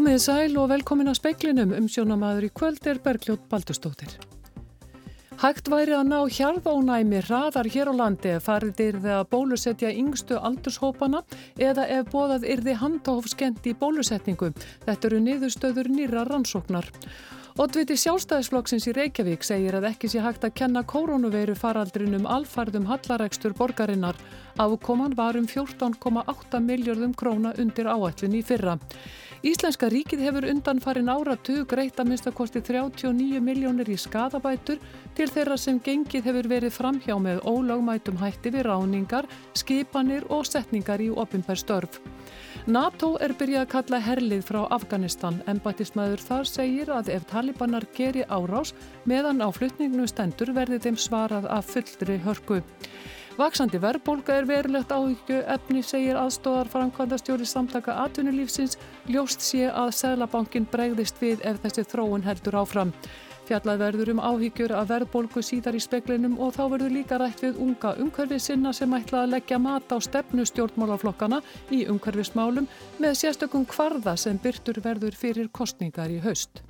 Komiði sæl og velkomin að speiklinum um sjónamaður í kvöld er Bergljótt Baldustóttir. Hægt væri að ná hjarðónæmi hraðar hér á landi ef farið yrði að bólusetja yngstu aldurshópana eða ef bóðað yrði handahofskend í bólusetningu. Þetta eru niðurstöður nýra rannsóknar. Oddviti sjálfstæðisflokksins í Reykjavík segir að ekki sé hægt að kenna koronaviru faraldrinum alfarðum hallaregstur borgarinnar. Afkoman var um 14,8 miljardum króna undir áætlun í fyrra. Íslenska ríkið hefur undan farin áratu greitt að minnstakosti 39 miljónir í skadabætur til þeirra sem gengið hefur verið framhjá með ólagmætum hætti við ráningar, skipanir og setningar í opimper störf. NATO er byrjað að kalla herlið frá Afganistan. Embættismæður þar segir að ef talibanar geri árás meðan á flytningnum stendur verði þeim svarað af fullri hörku. Vaksandi verðbólka er verulegt áhyggju efni segir aðstóðar framkvæmdastjóri samtaka atvinnulífsins ljóst sé að Sælabankin bregðist við ef þessi þróun heldur áfram. Fjallað verður um áhyggjur að verðbólku síðar í speklinum og þá verður líka rætt við unga umhverfið sinna sem ætla að leggja mat á stefnu stjórnmálaflokkana í umhverfismálum með sérstökum kvarða sem byrtur verður fyrir kostningar í haust.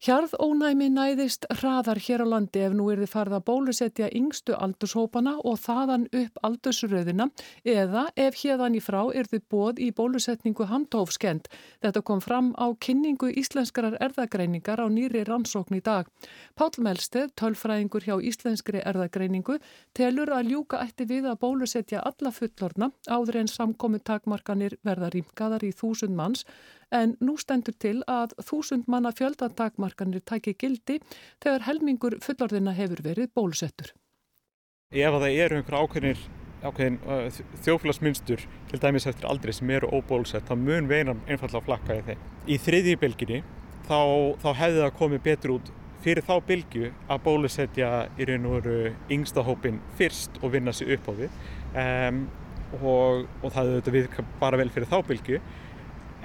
Hjarðónæmi næðist hraðar hér á landi ef nú er þið farið að bólusetja yngstu aldurshópana og þaðan upp aldursröðina eða ef hérðan í frá er þið bóð í bólusetningu handhófskend. Þetta kom fram á kynningu íslenskarar erðagreiningar á nýri rannsókn í dag. Pál Melsteð, tölfræðingur hjá íslenskri erðagreiningu, telur að ljúka ætti við að bólusetja alla fullorna áður en samkomi takmarkanir verða rýmkaðar í þúsund manns en nú stendur til að þúsund manna fjöldantakmarkanir tæki gildi þegar helmingur fullorðina hefur verið bólusettur. Ef að það eru einhver ákveðinir ákveðin uh, þjóflagsmynstur til dæmis eftir aldrei sem eru óbólusett þá mun veinan einfallega flakka í þeim. Í þriðji bylginni þá, þá hefði það komið betur út fyrir þá bylgu að bólusetja í raun og veru yngsta hópin fyrst og vinna sér upp á við um, og, og það hefði þetta við bara vel fyrir þá bylgu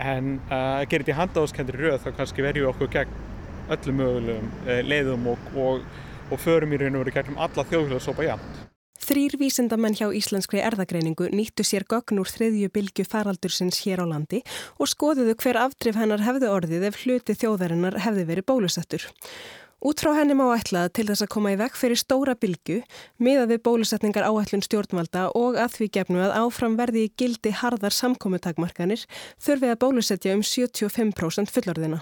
en uh, að gera þetta í handáðskendri rauð þá kannski verjum við okkur gegn öllum mögulegum uh, leiðum og, og, og förum í raun og veru gegnum alla þjóðfélagsópa jæmt. Þrýr vísindamenn hjá Íslenskri erðagreiningu nýttu sér gögn úr þriðju bylgu faraldursins hér á landi og skoðuðu hver afdrif hennar hefði orðið ef hluti þjóðarinnar hefði verið bólusettur. Út frá henni má ætla til þess að koma í vekk fyrir stóra bylgu, miða við bólusetningar áætlun stjórnvalda og að því gefnu að áfram verði í gildi harðar samkominntakmarkanir þurfið að bólusetja um 75% fullorðina.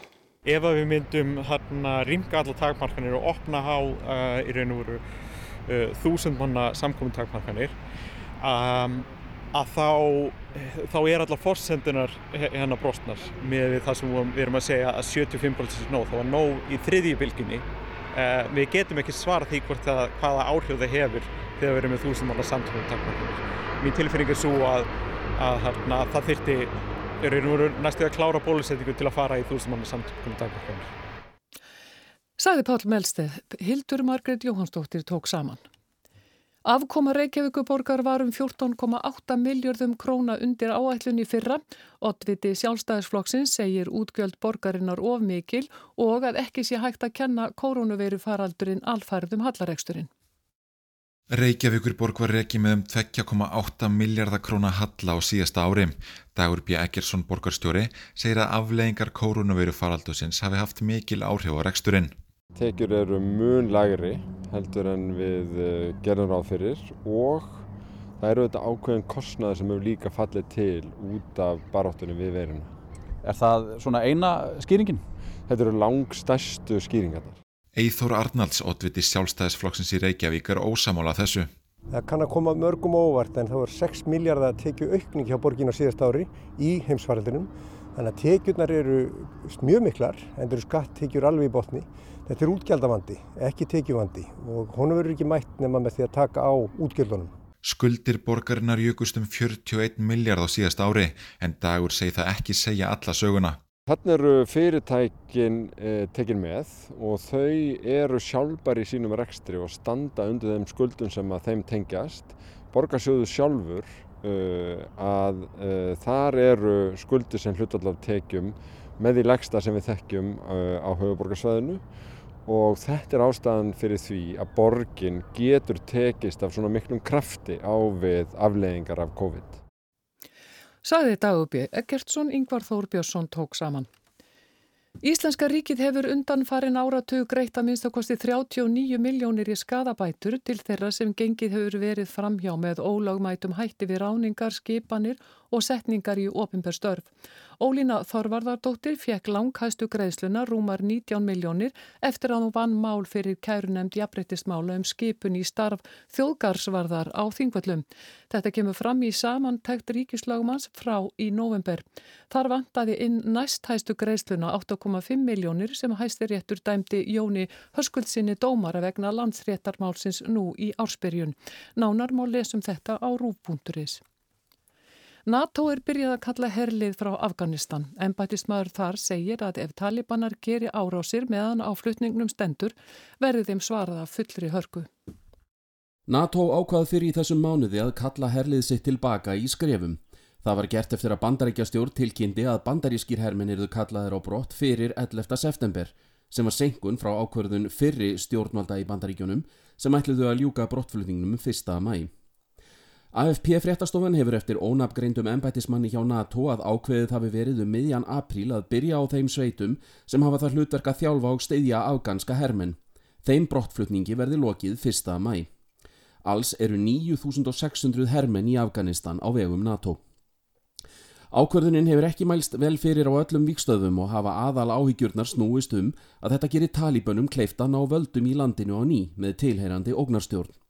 Ef við myndum hérna ringa alla takmarkanir og opna á uh, í raun og veru uh, þúsund manna samkominntakmarkanir, um, að þá, þá er allar fórsendunar hérna brostnar með það sem við erum að segja að 75% er nóg, það var nóg í þriðji bylginni. Uh, við getum ekki svara því hvort það, hvaða áhrif það hefur þegar við erum með þúsum allar samtökum takmarkanir. Mín tilfinning er svo að, að hérna, það þyrti, er næstu að klára bólusettingu til að fara í þúsum allar samtökum takmarkanir. Saði Pál Melsteð, Hildur Margret Jóhansdóttir tók saman. Afkoma Reykjavíkuborgar var um 14,8 miljardum króna undir áætlunni fyrra. Ottviti sjálfstæðisflokksins segir útgjöld borgarinnar of mikil og að ekki sé hægt að kenna koronaviru faraldurinn alfærðum hallaregsturinn. Reykjavíkurborg var reykið með um 2,8 miljardar króna halla á síðasta ári. Dagur B. Eggersson borgarstjóri segir að afleggingar koronaviru faraldusins hafi haft mikil áhrif á reksturinn. Tekjur eru mun lagri heldur en við eh, gerðum ráð fyrir og það eru þetta ákveðin kostnaði sem hefur líka fallið til út af baráttunum við veirinu. Er það svona eina skýringin? Þetta eru langstæstu skýringarnar. Eithór Arnalds, oddviti sjálfstæðisflokksins í Reykjavík er ósamála þessu. Það kann að koma mörgum óvart en það var 6 miljardar að tekju aukning hjá borgin á síðast ári í heimsfaraldinum. Þannig að tekjurnar eru mjög miklar en það eru skattekjur alveg í botni. Þetta er útgjaldavandi, ekki tekjuvandi og honum verður ekki mætt nema með því að taka á útgjaldunum. Skuldir borgarinnar jökust um 41 miljard á síðast ári en dagur segi það ekki segja alla söguna. Þannig eru fyrirtækin eh, tekin með og þau eru sjálfbæri í sínum rekstri og standa undir þeim skuldum sem að þeim tengjast. Borgarsjóðu sjálfur uh, að uh, þar eru skuldir sem hlutallar tekjum með því legsta sem við þekkjum uh, á höfuborgarsvæðinu og þetta er ástæðan fyrir því að borgin getur tekist af svona miklum krafti á við afleiðingar af COVID. Saði Dagubbi Eggertsson, Yngvar Þór Björnsson tók saman. Íslenska ríkið hefur undan farin áratug greitt að minnst okkosti 39 miljónir í skadabætur til þeirra sem gengið hefur verið framhjá með ólagmætum hætti við ráningar, skipanir og setningar í ofinbjörnstörf. Ólína Þorvardardóttir fekk langhæstu greiðsluna rúmar 19 miljónir eftir að hún vann mál fyrir kærunemd jafnbreytismála um skipun í starf þjóðgarsvarðar á þingvöllum. Þetta kemur fram í samantækt ríkislagumans frá í november. Þar vantaði inn næsthæstu greiðsluna 8,5 miljónir sem hæstir réttur dæmdi Jóni Höskuldsinni dómara vegna landsréttarmálsins nú í ársbyrjun. Nánar má lesum þetta á rúf.is. NATO er byrjað að kalla herlið frá Afganistan. Embætismæður þar segir að ef talibanar geri árásir meðan á flutningnum stendur verði þeim svaraða fullri hörku. NATO ákvað fyrir í þessum mánuði að kalla herlið sitt tilbaka í skrefum. Það var gert eftir að bandaríkja stjórn tilkynnti að bandarískir hermin eruðu kallaðir á brott fyrir 11. september sem var senkun frá ákverðun fyrri stjórnvalda í bandaríkjunum sem ætluðu að ljúka brottflutningnum 1. mæ. AFP fréttastofan hefur eftir ónafgreindum ennbættismanni hjá NATO að ákveðið hafi verið um miðjan apríl að byrja á þeim sveitum sem hafa það hlutverk að þjálfa og steyðja afganska hermen. Þeim brottflutningi verði lokið 1. mæ. Alls eru 9600 hermen í Afganistan á vegum NATO. Ákverðunin hefur ekki mælst vel fyrir á öllum vikstöðum og hafa aðal áhyggjurnar snúist um að þetta gerir talibönum kleiftan á völdum í landinu á ný með tilheyrandi ógnarstjórn.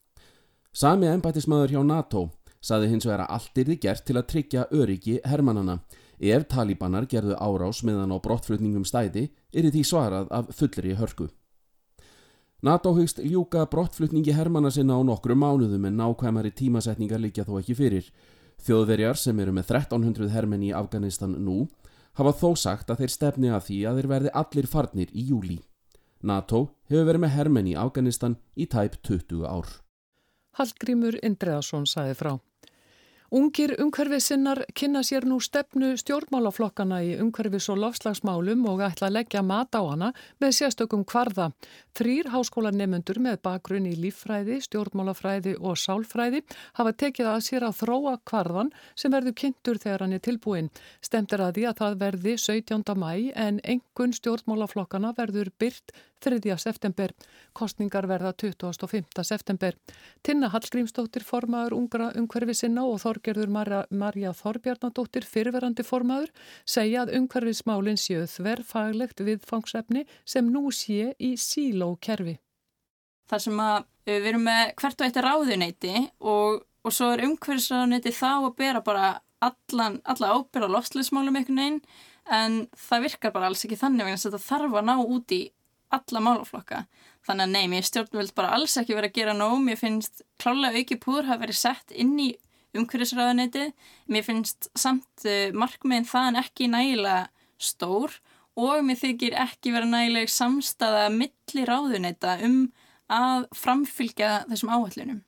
Sami ennbættismæður hjá NATO saði hins vegar að allt er þið gert til að tryggja öryggi hermannana. Ef talibanar gerðu árás meðan á brottflutningum stæði er því svarað af fullri hörku. NATO hugst ljúka brottflutningi hermanna sinna á nokkru mánuðum en nákvæmari tímasetningar líka þó ekki fyrir. Þjóðverjar sem eru með 1300 hermenn í Afganistan nú hafa þó sagt að þeir stefni að því að þeir verði allir farnir í júli. NATO hefur verið með hermenn í Afganistan í tæp 20 ár. Hallgrímur Indreðarsson saði frá. Ungir umhverfisinnar kynna sér nú stefnu stjórnmálaflokkana í umhverfis og lofslagsmálum og ætla að leggja mat á hana með sérstökum kvarða. Þrýr háskólanemundur með bakgrunn í líffræði, stjórnmálafræði og sálfræði hafa tekið að sér að þróa kvarðan sem verður kynntur þegar hann er tilbúin. Stemt er að því að það verði 17. mæ en engun stjórnmálaflokkana verður byrt 3. september. Kostningar verða 25. september. Tinna Hallgrímsdóttir formaður ungra umhverfi sinna og Þorgerður Marja Þorbjarnadóttir fyrverandi formaður segja að umhverfismálinn séu þverfaglegt viðfangsefni sem nú sé í sílókerfi. Það sem að við erum með hvert og eitt ráðuneyti og, og svo er umhverfisráðuneyti þá að bera bara allan, alla ábyrða lofsleismálum einhvern veginn en það virkar bara alls ekki þannig vegna að þetta þarf að ná út í alla málaflokka. Þannig að nei, mér stjórnvöld bara alls ekki verið að gera nóg. Mér finnst klálega auki púður hafa verið sett inn í umhverfisræðaneti. Mér finnst samt uh, markmiðin þaðan ekki nægilega stór og mér þykir ekki verið nægilega samstaða milli ráðuneta um að framfylgja þessum áhællunum.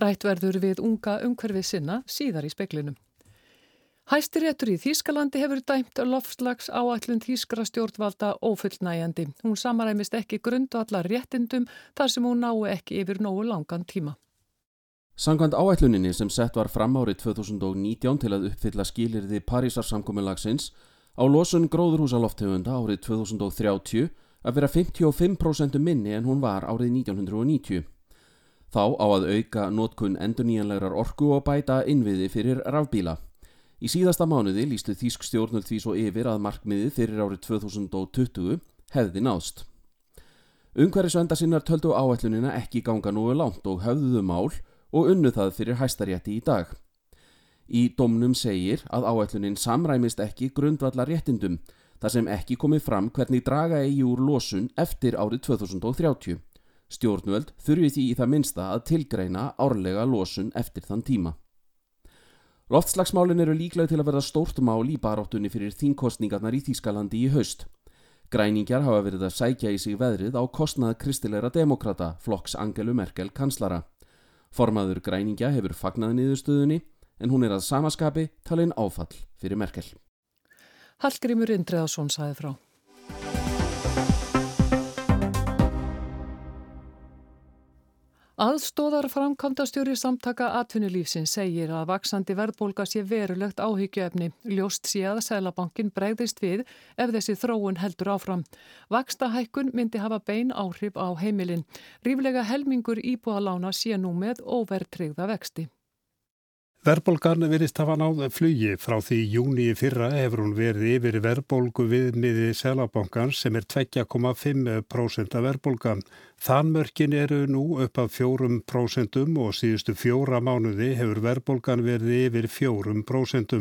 Rætt verður við unga umhverfið sinna síðar í speklinum. Hæstiréttur í Þýskalandi hefur dæmt lofslags áallun Þýskra stjórnvalda ofullnægjandi. Hún samaræmist ekki grundu allar réttindum þar sem hún nái ekki yfir nógu langan tíma. Sangkvæmt áalluninni sem sett var fram árið 2019 til að uppfylla skilirði Parísarsamkominnlagsins á losun gróðurhúsaloftegunda árið 2030 að vera 55% minni en hún var árið 1990. Þá á að auka nótkun enduníjanlegar orku og bæta innviði fyrir rafbíla. Í síðasta mánuði lístu Þísk stjórnul því svo yfir að markmiði fyrir árið 2020 hefði náðst. Ungverðisvenda sinnar töldu áætlunina ekki ganga núi langt og höfðuðu mál og unnu það fyrir hæstarétti í dag. Í domnum segir að áætlunin samræmist ekki grundvallar réttindum þar sem ekki komið fram hvernig draga eigi úr losun eftir árið 2030. Stjórnvöld þurfi því í það minsta að tilgreina árlega losun eftir þann tíma. Loftslagsmálin eru líklega til að verða stórt mál í baráttunni fyrir þínkostningarnar í Þýskalandi í haust. Græningjar hafa verið að sækja í sig veðrið á kostnað kristilegra demokrata, flokks Angelu Merkel kanslara. Formaður græningja hefur fagnað niðurstöðunni en hún er að samaskapi talin áfall fyrir Merkel. Hallgrímur Indreðarsson sæði frá. Aðstóðar framkvæmdastjóri samtaka atvinnulífsins segir að vaksandi verðbólga sé verulegt áhyggjöfni. Ljóst sé að Sælabankin bregðist við ef þessi þróun heldur áfram. Vakstahækkun myndi hafa bein áhrif á heimilin. Ríflega helmingur íbúalána sé nú með óvertrygða vexti. Verbolgan verist hafa náð flugi frá því júni fyrra hefur hún verið yfir verbolgu viðmiði selabankans sem er 2,5% af verbolgan. Þanmörkin eru nú upp af 4% og síðustu fjóra mánuði hefur verbolgan verið yfir 4%.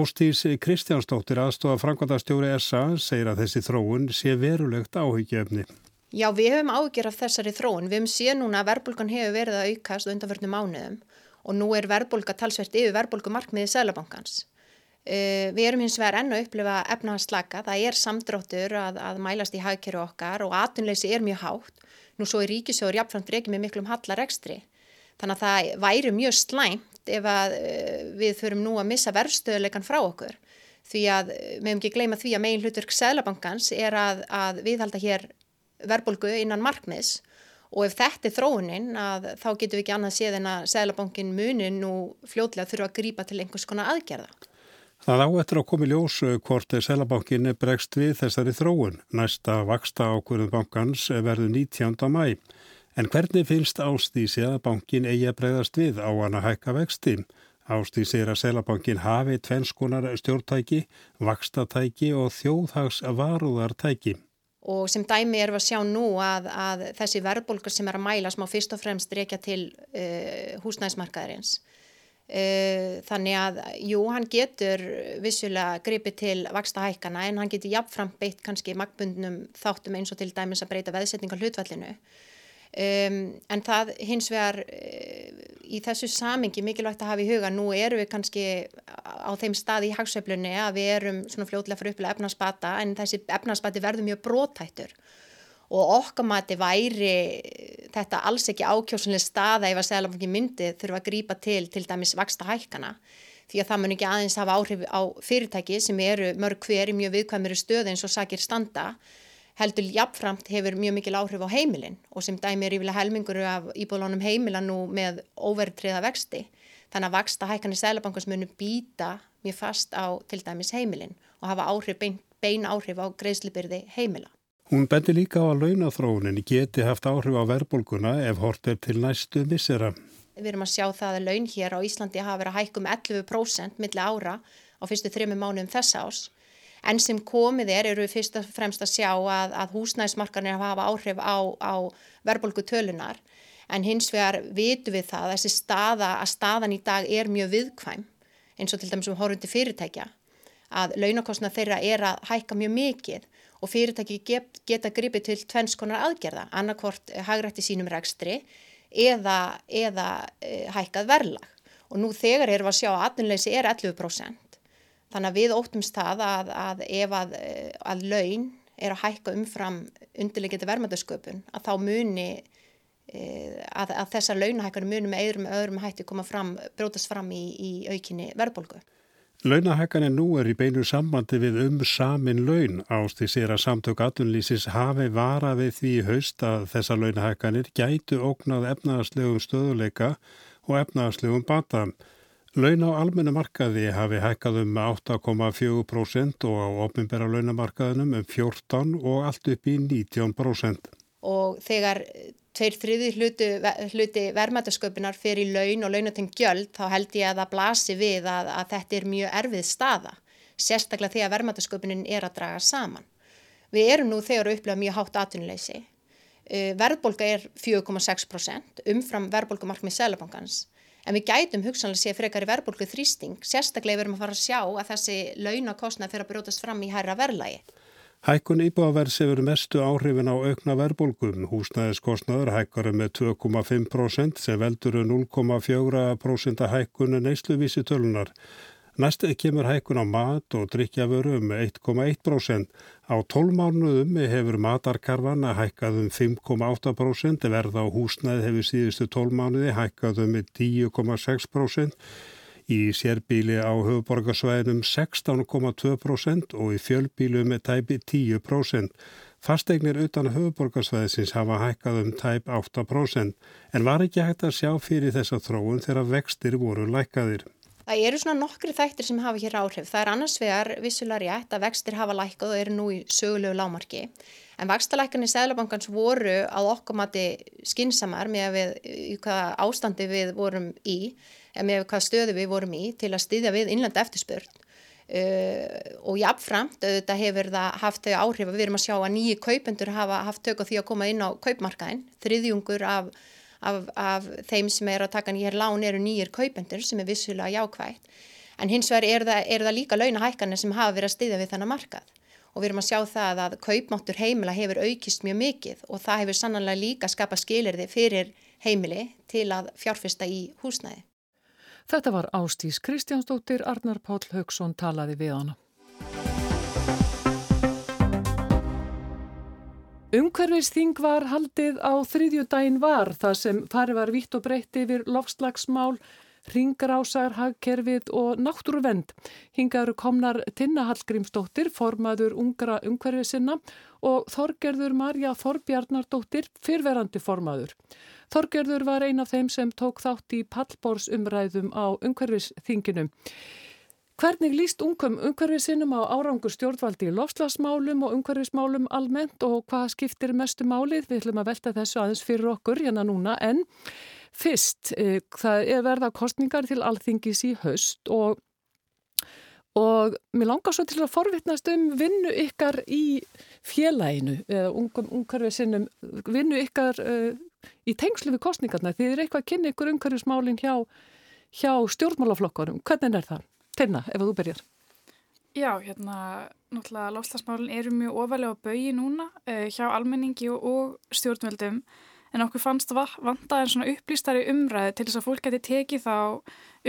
Ástís Kristjánsdóttir aðstofa Frankvandastjóri SA segir að þessi þróun sé verulegt áhyggjefni. Já, við hefum áhyggjur af þessari þróun. Við hefum síðan núna að verbolgan hefur verið að aukast undanförnum mánuðum og nú er verðbólka talsvert yfir verðbólkumarkmiði Sælabankans. Uh, við erum hins vegar enn að upplifa efnahanslaka, það er samdróttur að, að mælast í hagkerju okkar og atunleysi er mjög hátt. Nú svo er ríkisjóður jafnframt reykjum með miklum hallar ekstri. Þannig að það væri mjög slæmt ef að, uh, við förum nú að missa verðstöðuleikan frá okkur. Því að við hefum ekki gleyma því að megin hlutur Sælabankans er að, að viðhalda hér verðbólku innan markmiðs og ef þetta er þróunin að þá getum við ekki annað séð en að Sælabankin munin nú fljóðlega þurfa að grípa til einhvers konar aðgerða. Það á eftir að komi ljós eh, hvort Sælabankin bregst við þessari þróun. Næsta vaksta ákvörðum bankans verður 19. mæ. En hvernig finnst Ástísi að bankin eigi að bregðast við á hann að hækka vexti? Ástísi er að Sælabankin hafi tvenskonar stjórntæki, vakstatæki og þjóðhags varúðartæki og sem dæmi erum við að sjá nú að, að þessi verðbólkur sem er að mæla smá fyrst og fremst reykja til uh, húsnæðismarkaðarins. Uh, þannig að jú, hann getur vissulega gripið til vaksta hækana en hann getur jafnframt beitt kannski magbundnum þáttum eins og til dæmis að breyta veðsetninga hlutvallinu Um, en það hins vegar uh, í þessu samingi mikilvægt að hafa í huga, nú eru við kannski á þeim staði í hagsveiflunni að við erum svona fljóðlega fyrir upplega efnarspata en þessi efnarspati verður mjög brótættur og okkamati væri þetta alls ekki ákjósunlega staða ef að segla myndi þurfa að grípa til til dæmis vaksta hækana því að það mun ekki aðeins hafa áhrif á fyrirtæki sem eru mörg hver í mjög viðkvæmuru stöð eins og sakir standa heldur jafnframt hefur mjög mikil áhrif á heimilin og sem dæmi er yfirlega helmingur af íbúðlánum heimila nú með óverðtriða vexti. Þannig að vaksta hækkanir Sælabankans munum býta mjög fast á til dæmis heimilin og hafa áhrif, bein, bein áhrif á greiðslipyrði heimila. Hún bendi líka á að launathróunin geti haft áhrif á verðbólguna ef hort er til næstu missera. Við erum að sjá það að laun hér á Íslandi hafa verið að hækkum 11% milli ára á fyrstu þrejum mánuðum þessa ás En sem komið er, eru við fyrst og fremst að sjá að, að húsnæðismarkarnir hafa áhrif á, á verðbólgu tölunar. En hins vegar vitum við það að þessi staða, að staðan í dag er mjög viðkvæm, eins og til dæmis um horfundi fyrirtækja, að launakostna þeirra er að hækka mjög mikið og fyrirtæki get, geta gripið til tvennskonar aðgerða, annarkvort hagrætti sínum rekstri eða, eða e, hækkað verðlag. Og nú þegar erum við að sjá að atvinnleysi er 11%. Þannig að við óttumst það að, að ef að, að laun er að hækka umfram undirleikiti vermaðasköpun að þá muni e, að, að þessar launahækkanir muni með öðrum, öðrum hætti koma fram, brótast fram í, í aukinni verðbólgu. Launahækkanir nú er í beinu sambandi við um samin laun ást því sér að samtök atunlýsis hafi vara við því haust að þessar launahækkanir gætu ógnað efnaðarslegum stöðuleika og efnaðarslegum bataðan. Laun á almenna markaði hafi hækkað um 8,4% og á ofnbæra launamarkaðinum um 14% og allt upp í 19%. Og þegar tveir þriði hluti, hluti vermaðasköpunar fyrir laun og launatengt gjöld þá held ég að það blasi við að, að þetta er mjög erfið staða, sérstaklega þegar vermaðasköpunin er að draga saman. Við erum nú þegar að upplega mjög hátt atvinnuleysi. Uh, verðbolga er 4,6% umfram verðbolgumarkmið Sælabankans En við gætum hugsanlega sé frekar í verbulgu þrýsting, sérstaklega við erum að fara að sjá að þessi launakostnað fyrir að brótast fram í hærra verðlægi. Hækkun íbúavers hefur mestu áhrifin á aukna verbulgum. Húsnæðiskostnaður hækkar með 2,5% sem veldur 0,4% hækkun neysluvísi tölunar. Næst kemur hækkun á mat og drikjaföru um 1,1%. Á 12 mánuðum hefur matarkarfan að hækkað um 5,8%, verð á húsnæði hefur síðustu 12 mánuði hækkað um 10,6%, í sérbíli á höfuborgarsvæðinum 16,2% og í fjölbílu með tæpi 10%. Fasteignir utan höfuborgarsvæðisins hafa hækkað um tæp 8% en var ekki hægt að sjá fyrir þessa þróun þegar vextir voru lækkaðir. Það eru svona nokkri þættir sem hafa hér áhrif. Það er annars vegar vissulega rétt að vextir hafa lækkað og eru nú í sögulegu lámarki. En vakstalækkanir Sæðlabankans voru á okkur mati skinsamar með við, í hvað ástandi við vorum í, með hvað stöðu við vorum í til að styðja við innlenda eftirspurn. Uh, og jáfnframt, þetta hefur það haft þau áhrif að við erum að sjá að nýji kaupendur hafa haft tök á því að koma inn á kaupmarkaðin, þriðjungur af, af, af þeim sem er að taka nýjar lán eru nýjir kaupendur sem er vissulega jákvægt, en hins vegar er það, er það líka launahækkanir sem hafa verið að styðja við þannig markað og við erum að sjá það að kaupmáttur heimila hefur aukist mjög mikið og það hefur sannanlega líka skapað skilirði fyrir heimili til að fjárfesta í húsnæði. Þetta var Ástís Kristjánsdóttir, Arnar Páll Haugsson talaði við hana. Umhverfisþing var haldið á þriðju daginn var þar sem farið var vitt og breytti yfir lofslagsmál, ringrásar, hagkerfið og náttúruvend. Hingaður komnar Tinna Hallgrímsdóttir, formaður ungra umhverfisinna og Þorgerður Marja Þorbjarnardóttir, fyrverandi formaður. Þorgerður var ein af þeim sem tók þátt í pallbórsumræðum á umhverfisþinginu. Hvernig líst ungum umhverfisinnum á árangur stjórnvaldi í lofslagsmálum og umhverfismálum almennt og hvað skiptir mestu málið? Við ætlum að velta þessu aðeins fyrir okkur hérna núna en fyrst, e, það er verða kostningar til alþingis í höst og, og mér langar svo til að forvittnast um vinnu ykkar í félaginu eða ungum umhverfisinnum, vinnu ykkar uh, í tengslu við kostningarna. Þið er eitthvað að kynna ykkur umhverfismálinn hjá, hjá stjórnmálaflokkarum. Hvernig er það? Teina, ef þú byrjar. Já, hérna, náttúrulega lofslagsmálinn eru mjög ofalega á baui núna uh, hjá almenningi og, og stjórnveldum en okkur fannst vanda en svona upplýstari umræði til þess að fólk geti tekið þá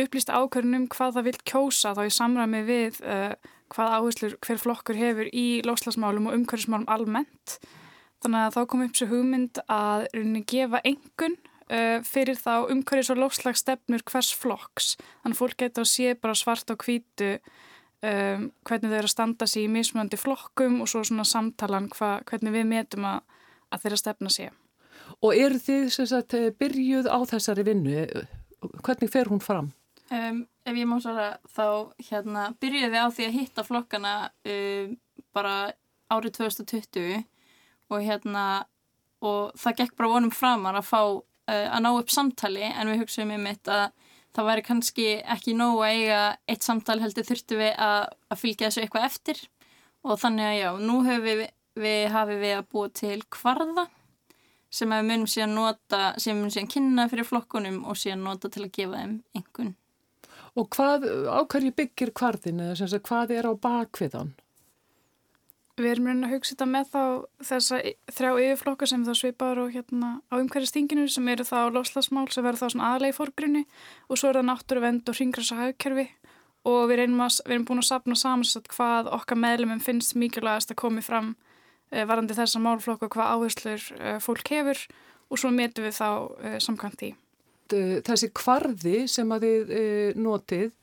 upplýsta ákvörnum hvað það vil kjósa þá í samræmi við uh, hvað áherslur hver flokkur hefur í lofslagsmálum og umhverfismálum almennt. Þannig að þá kom upp svo hugmynd að rauninni gefa engun fyrir þá umhverjus og lofslagsstefnur hvers flokks. Þannig að fólk geta að sé bara svart og hvítu um, hvernig þau eru að standa sér í mismunandi flokkum og svo svona samtalan hva, hvernig við metum að, að þeirra stefna sé. Og eru þið sagt, byrjuð á þessari vinnu? Hvernig fer hún fram? Um, ef ég má svara þá hérna, byrjuði á því að hitta flokkana um, bara árið 2020 og hérna og það gekk bara vonum framar að fá að ná upp samtali en við hugsaum um þetta að það væri kannski ekki nógu að eiga eitt samtal heldur þurftu við að, að fylgja þessu eitthvað eftir og þannig að já, nú hefur við, við við að búa til kvarða sem við munum síðan nota sem við munum síðan kynna fyrir flokkunum og síðan nota til að gefa þeim einhvern Og hvað, ákvæmlega byggir kvarðin eða hvað er á bakviðan? Við erum reyna að hugsa þetta með þá þessa þrjá yfirflokka sem þá svipar og hérna á umhverjastinginu sem eru þá loslasmál sem verður þá svona aðlega í fórgrunni og svo er það náttúruvend og hringrasa hagkerfi og við að, við erum búin að sapna samansett hvað okkar meðlumum finnst mikilvægast að komi fram eh, varandi þessa málflokku og hvað áherslur eh, fólk hefur og svo metum við þá eh, samkvæmt í. Þessi kvarði sem að þið notið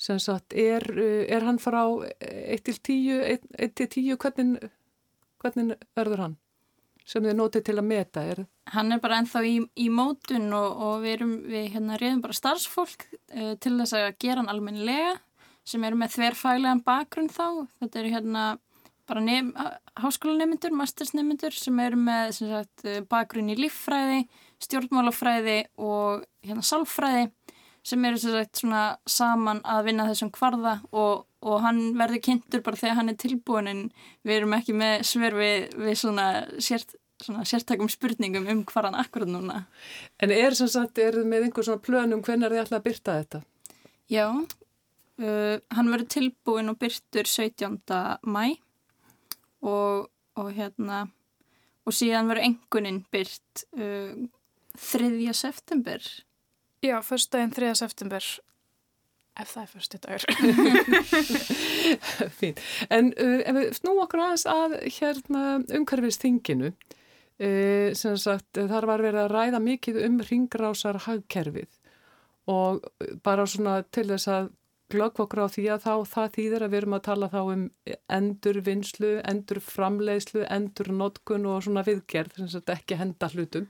sem sagt, er, eh, er hann frá 1 til 10, 1 til 10 hvernig, hvernig verður hann sem þið notið til að meta er? Hann er bara ennþá í, í mótun og, og við erum, við hérna reyðum bara starfsfólk uh, til þess að gera hann almennilega sem eru með þverfælegan bakgrunn þá, þetta eru hérna bara nef, háskólanemyndur, mastersnemyndur sem eru með sem sagt, bakgrunn í líffræði, stjórnmálafræði og hérna sálfræði sem eru sagt, svona saman að vinna þessum kvarða og, og hann verður kynntur bara þegar hann er tilbúin en við erum ekki með sver við, við svona, sért, svona sértakum spurningum um hvaðan akkurat núna. En er sem sagt, er þið með einhver svona plönum hvernig er þið alltaf að byrta þetta? Já, uh, hann verður tilbúin og byrtur 17. mæ og, og hérna og síðan verður enguninn byrt uh, 3. september Já, fyrstdæginn 3. september ef það er fyrstu dagur Fín, en uh, ef við snú okkur aðeins að hérna umhverfistinginu uh, sem sagt þar var verið að ræða mikið um ringrásar hagkerfið og bara svona til þess að glögg okkur á því að þá það þýðir að við erum að tala þá um endur vinslu, endur framleiðslu, endur notkun og svona viðgerð, sem sagt ekki henda hlutum.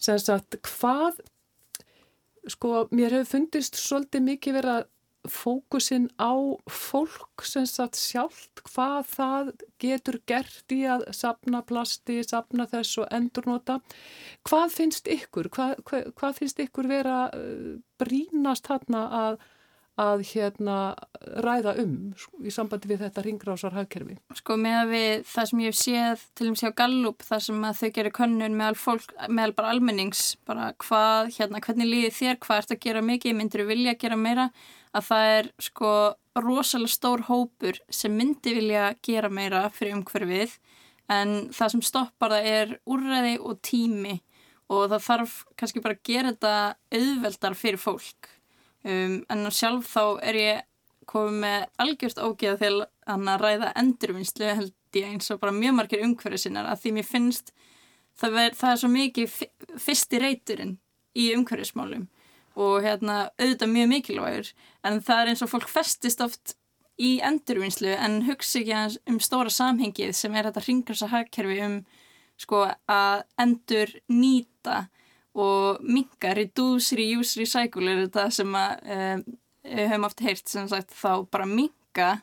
Sem sagt, hvað, sko, mér hefur fundist svolítið mikið verið að fókusin á fólk sem sagt sjálft hvað það getur gert í að sapna plasti, sapna þess og endurnota. Hvað finnst ykkur? Hvað, hvað, hvað finnst ykkur vera uh, brínast þarna að að hérna ræða um í sambandi við þetta ringrásar hagkerfi? Sko með að við það sem ég séð til og með sér Gallup þar sem að þau gerir könnun meðal fólk, meðal bara almennings bara hvað, hérna, hvernig líði þér, hvað ert að gera mikið, myndir þú vilja að gera meira að það er sko rosalega stór hópur sem myndi vilja gera meira fyrir umhverfið en það sem stoppar það er úrræði og tími og það þarf kannski bara að gera þetta auðveldar fyrir fólk um, en sjálf þá er ég komið með algjört ógeða til að ræða endurvinnslu held ég eins og bara mjög margir umhverfið sinnar að því mér finnst það, ver, það er svo mikið fyrsti reyturinn í umhverfismálum og hérna auðvitað mjög mikilvægur en það er eins og fólk festist oft í endurvinnslu en hugsa ekki um stóra samhengið sem er þetta ringrasa hagkerfi um sko að endur nýta og minka, reduce, reuse, recycle er þetta sem að um, höfum oft heyrt sem sagt þá bara minka,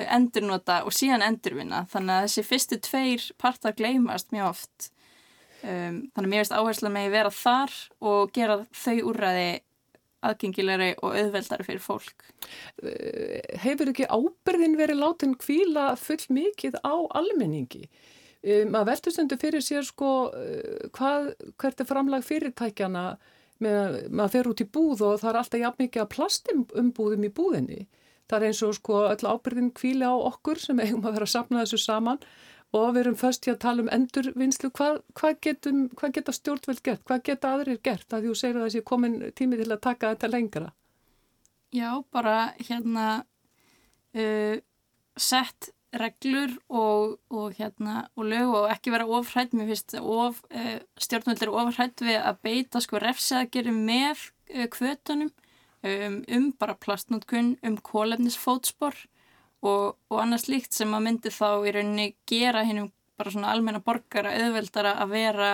endurnota og síðan endurvinna þannig að þessi fyrstu tveir partar gleymast mjög oft um, þannig að mér veist áherslu með að vera þar og gera þau úrræði aðgengilegri og auðveldari fyrir fólk. Hefur ekki ábyrðin verið látin kvíla full mikið á almenningi? Um, maður veldur stundu fyrir sér sko uh, hvað, hvert er framlag fyrirtækjana með, maður fer út í búð og það er alltaf jafn mikið að plastumbúðum í búðinni. Það er eins og sko öll ábyrðin kvíli á okkur sem eigum að vera að sapna þessu saman og við erum först í að tala um endurvinnslu. Hvað, hvað, getum, hvað geta stjórnveld gert, hvað geta aðrir gert? Að þú segir að þessi komin tími til að taka þetta lengra. Já, bara hérna uh, sett reglur og, og, hérna, og lög og ekki vera ofrætt, mér finnst of, uh, stjórnvöldur ofrætt við að beita sko refsaðgeri með uh, kvötunum um, um bara plastnótkun, um kólefnisfótspor og, og annars líkt sem að myndi þá í rauninni gera hennum bara svona almenna borgara auðveldara að vera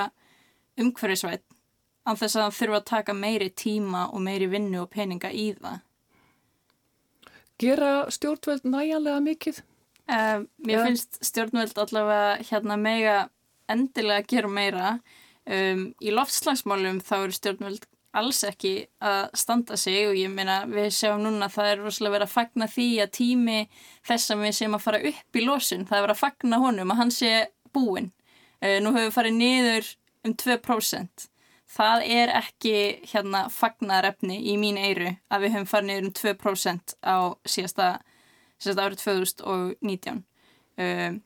umhverfisvætt af þess að það þurfa að taka meiri tíma og meiri vinnu og peninga í það. Gera stjórnvöld næjanlega mikið? Um, mér finnst stjórnvöld allavega hérna mega endilega að gera meira. Um, í loftslagsmálum þá eru stjórnvöld alls ekki að standa sig og ég meina við sjáum núna að það er rosalega verið að fagna því að tími þess að við séum að fara upp í losun, það er verið að fagna honum að hann sé búinn. Uh, nú höfum við farið niður um 2%. Það er ekki hérna fagnarefni í mín eiru að við höfum farið niður um 2% á síðasta sérst árið 2019 um,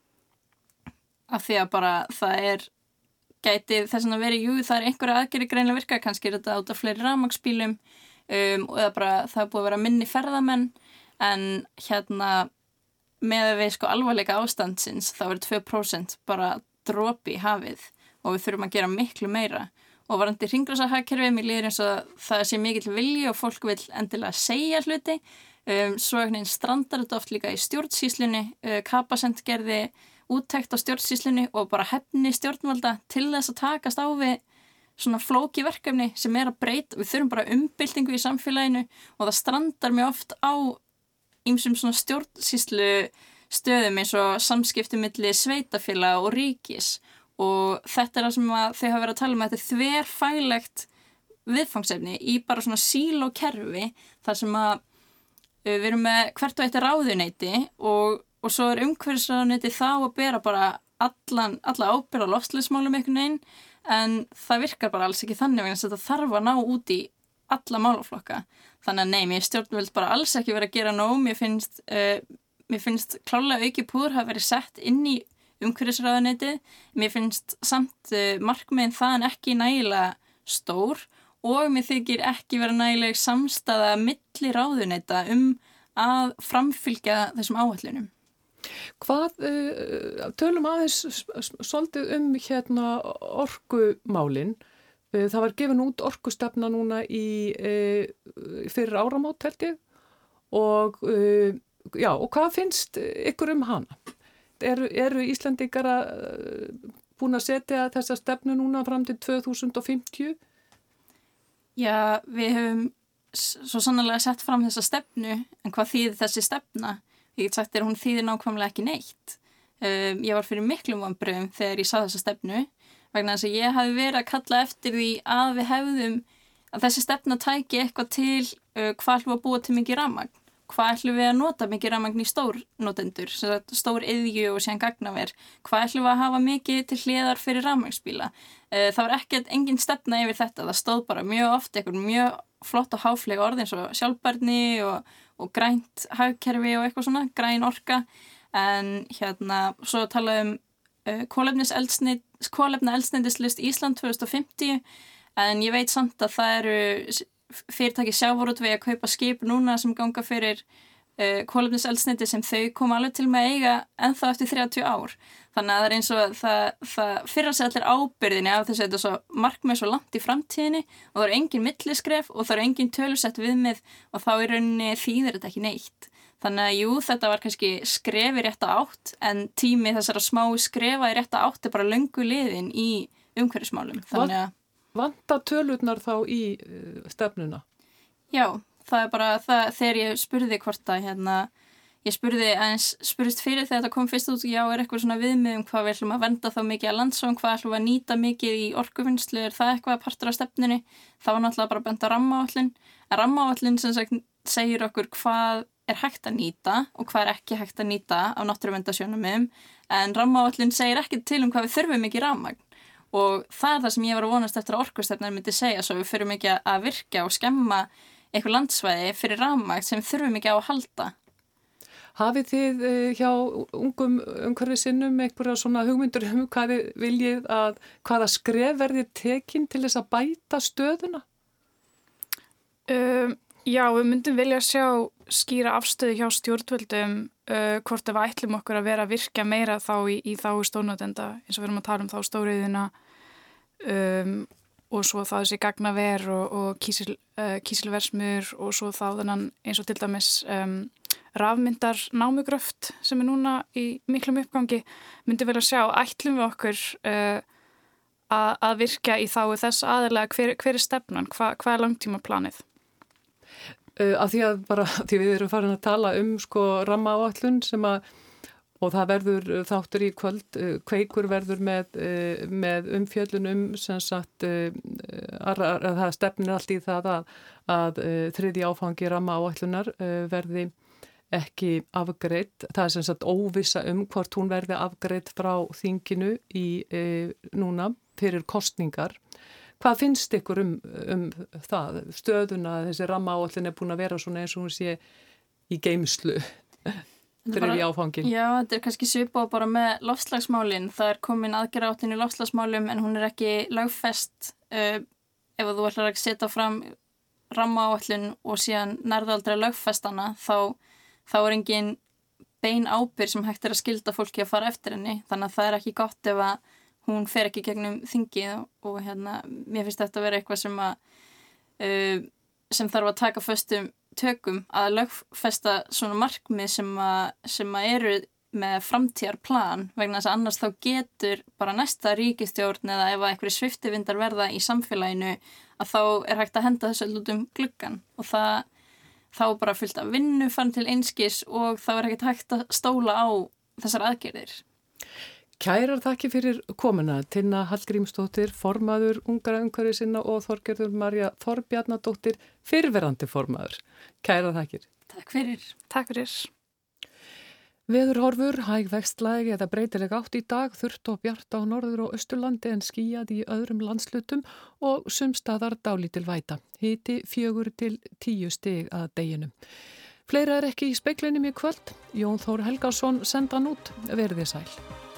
af því að bara það er gæti þess að veri, jú það er einhverja aðgeri greinlega virka, kannski er þetta át af fleiri ramagsbílum um, og eða bara það er búið að vera minni ferðamenn en hérna með að við sko alvarleika ástandsins þá er 2% bara drópi í hafið og við þurfum að gera miklu meira og varandi ringræsahagkerfi, mér líður eins og það sé mikill vilji og fólk vil endilega segja hluti. Um, svo einhvern veginn strandar þetta oft líka í stjórnsíslunni, uh, Kapasend gerði úttækt á stjórnsíslunni og bara hefni stjórnvalda til þess að takast á við svona flóki verkefni sem er að breyta, við þurfum bara umbyltingu í samfélaginu og það strandar mjög oft á ýmsum svona stjórnsíslu stöðum eins og samskipti millir sveitafélag og ríkis og þetta er það sem þau hafa verið að tala um þetta er þverfælegt viðfangsefni í bara svona síl og kerfi þar sem að Eh, við erum með hvert og eitt ráðuneyti og, og svo er umhverfisráðuneyti þá að bera bara allan, alla ábyrða lofsleismálum einhvern veginn en það virkar bara alls ekki þannig vegna að þetta þarf að ná út í alla málaflokka. Þannig að nei, mér stjórnvöld bara alls ekki verið að gera nóg, mér finnst, uh, mér finnst klálega auki púður hafa verið sett inn í umhverfisráðuneyti, mér finnst samt uh, markmiðin þaðan ekki nægilega stór og mér þykir ekki vera nægileg samstaða milli ráðuneyta um að framfylgja þessum áhællunum. Hvað, uh, tölum aðeins svolítið um hérna orkumálinn. Uh, það var gefin út orkustefna núna í fyrir áramót held ég og, já, og hvað finnst ykkur um hana? Eru, eru Íslandikar uh, búin að setja þessa stefnu núna fram til 2050? Já, við hefum svo sannlega sett fram þessa stefnu en hvað þýðir þessi stefna? Ég get sagt að hún þýðir nákvæmlega ekki neitt. Um, ég var fyrir miklum vanbröðum þegar ég sá þessa stefnu vegna þess að ég hafi verið að kalla eftir því að við hefðum að þessi stefna tæki eitthvað til uh, hvað að búa til mikið ramagn hvað ætlum við að nota mikið ramagn í stórnotendur, stór yðju og séðan gagnaver, hvað ætlum við að hafa mikið til hliðar fyrir ramagnsbíla uh, það var ekkert engin stefna yfir þetta, það stóð bara mjög oft eitthvað mjög flott og háflega orð eins og sjálfbarni og, og grænt hagkerfi og eitthvað svona, græn orka. En hérna, svo talaðum uh, kólefna eldsneidislist Ísland 2050 en ég veit samt að það eru fyrirtæki sjávorút við að kaupa skip núna sem ganga fyrir uh, kólefniseldsneiti sem þau koma alveg til með eiga ennþá eftir 30 ár þannig að það er eins og það, það fyrir að segja allir ábyrðinni af þess að þetta er svo markmið svo langt í framtíðinni og það eru engin milliskref og það eru engin tölusett viðmið og þá er rauninni þýðir þetta ekki neitt Þannig að jú, þetta var kannski skrefi rétt að átt en tími þessara smá skrefa í rétt að átt er bara löngu liðin í umhverfismálum. Að... Vanda tölurnar þá í uh, stefnuna? Já, það er bara það, þegar ég spurði hvort að hérna, ég spurði aðeins, spurðist fyrir þegar þetta kom fyrst út, já, er eitthvað svona viðmið um hvað við ætlum að venda þá mikið að landsón, hvað ætlum að nýta mikið í orkuvinnslu, er það eitthvað partur af stefnunni? Það var náttúrulega bara benda rammaállin, en rammaállin sem sagt segir okkur hvað er hægt að nýta og hvað er ekki hægt að nýta á náttúruvendasjónum en rammaáallin segir ekki til um hvað við þurfum ekki rammagn og það er það sem ég var að vonast eftir að orkustefnar myndi segja svo við þurfum ekki að virka og skemma eitthvað landsvæði fyrir rammagn sem þurfum ekki á að halda Hafið þið eh, hjá ungum umhverfið sinnum einhverja svona hugmyndur um hvað þið viljið að hvaða skref verðið tekinn til þess að bæta stöðuna? Um, já, við myndum vilja sjá skýra afstöðu hjá stjórnvöldum uh, hvort ef við ætlum okkur að vera að virka meira þá í, í þá stónutenda eins og við erum að tala um þá stóriðina um, og svo þá þessi gagnaver og, og kísil, uh, kísilversmur og svo þá eins og til dæmis um, rafmyndar námugröft sem er núna í miklum uppgangi. Myndi vel að sjá, ætlum við okkur uh, að, að virka í þá þess aðalega hver, hver er stefnan, Hva, hvað er langtíma planið? Uh, af því að bara, því við erum farin að tala um sko ramma áallun sem að og það verður þáttur í kvöld. Uh, kveikur verður með, með umfjöllunum sem sagt að, að, að það stefnir allt í það að, að þriði áfangi ramma áallunar verði ekki afgreitt, það er sem sagt óvisa um hvort hún verði afgreitt frá þinginu í núna fyrir kostningar Hvað finnst ykkur um, um það? Stöðuna, þessi ramma áallin er búin að vera svona eins og hún sé í geimslu fyrir í áfangin. Já, þetta er kannski svipa bara með lofslagsmálinn. Það er komin aðgerra áttin í lofslagsmálum en hún er ekki lagfest uh, ef þú ætlar að setja fram ramma áallin og síðan nærðaldra lagfestana þá, þá er engin bein ábyrg sem hægt er að skilda fólki að fara eftir henni. Þannig að það er ekki gott ef að hún fer ekki gegnum þingið og, hérna, mér finnst þetta að vera eitthvað sem að uh, sem þarf að taka föstum tökum að lögfesta svona markmið sem að, sem að eru með framtíðarplan vegna þess að annars þá getur bara næsta ríkistjórn eða ef að einhverju sviftivindar verða í samfélaginu að þá er hægt að henda þessu út um gluggan og það þá bara fyllt að vinnu fann til einskis og þá er ekkert hægt að stóla á þessar aðgerðir. Kærar þakki fyrir komuna Tinna Hallgrímsdóttir, formaður ungar umhverfið sinna og Þorgerður Marja Þorbjarnadóttir, fyrverandi formaður. Kærar þakkir. Takk fyrir. Takk fyrir. Veðurhorfur, hæg vextlægi eða breytileg átt í dag, þurft og bjart á norður og östurlandi en skíjað í öðrum landslutum og sumstaðar dálítil væta. Hiti fjögur til tíu stig að deginum. Fleira er ekki í speiklinum í kvöld. Jón Þór Helgarsson sendan út. Verðið sæl.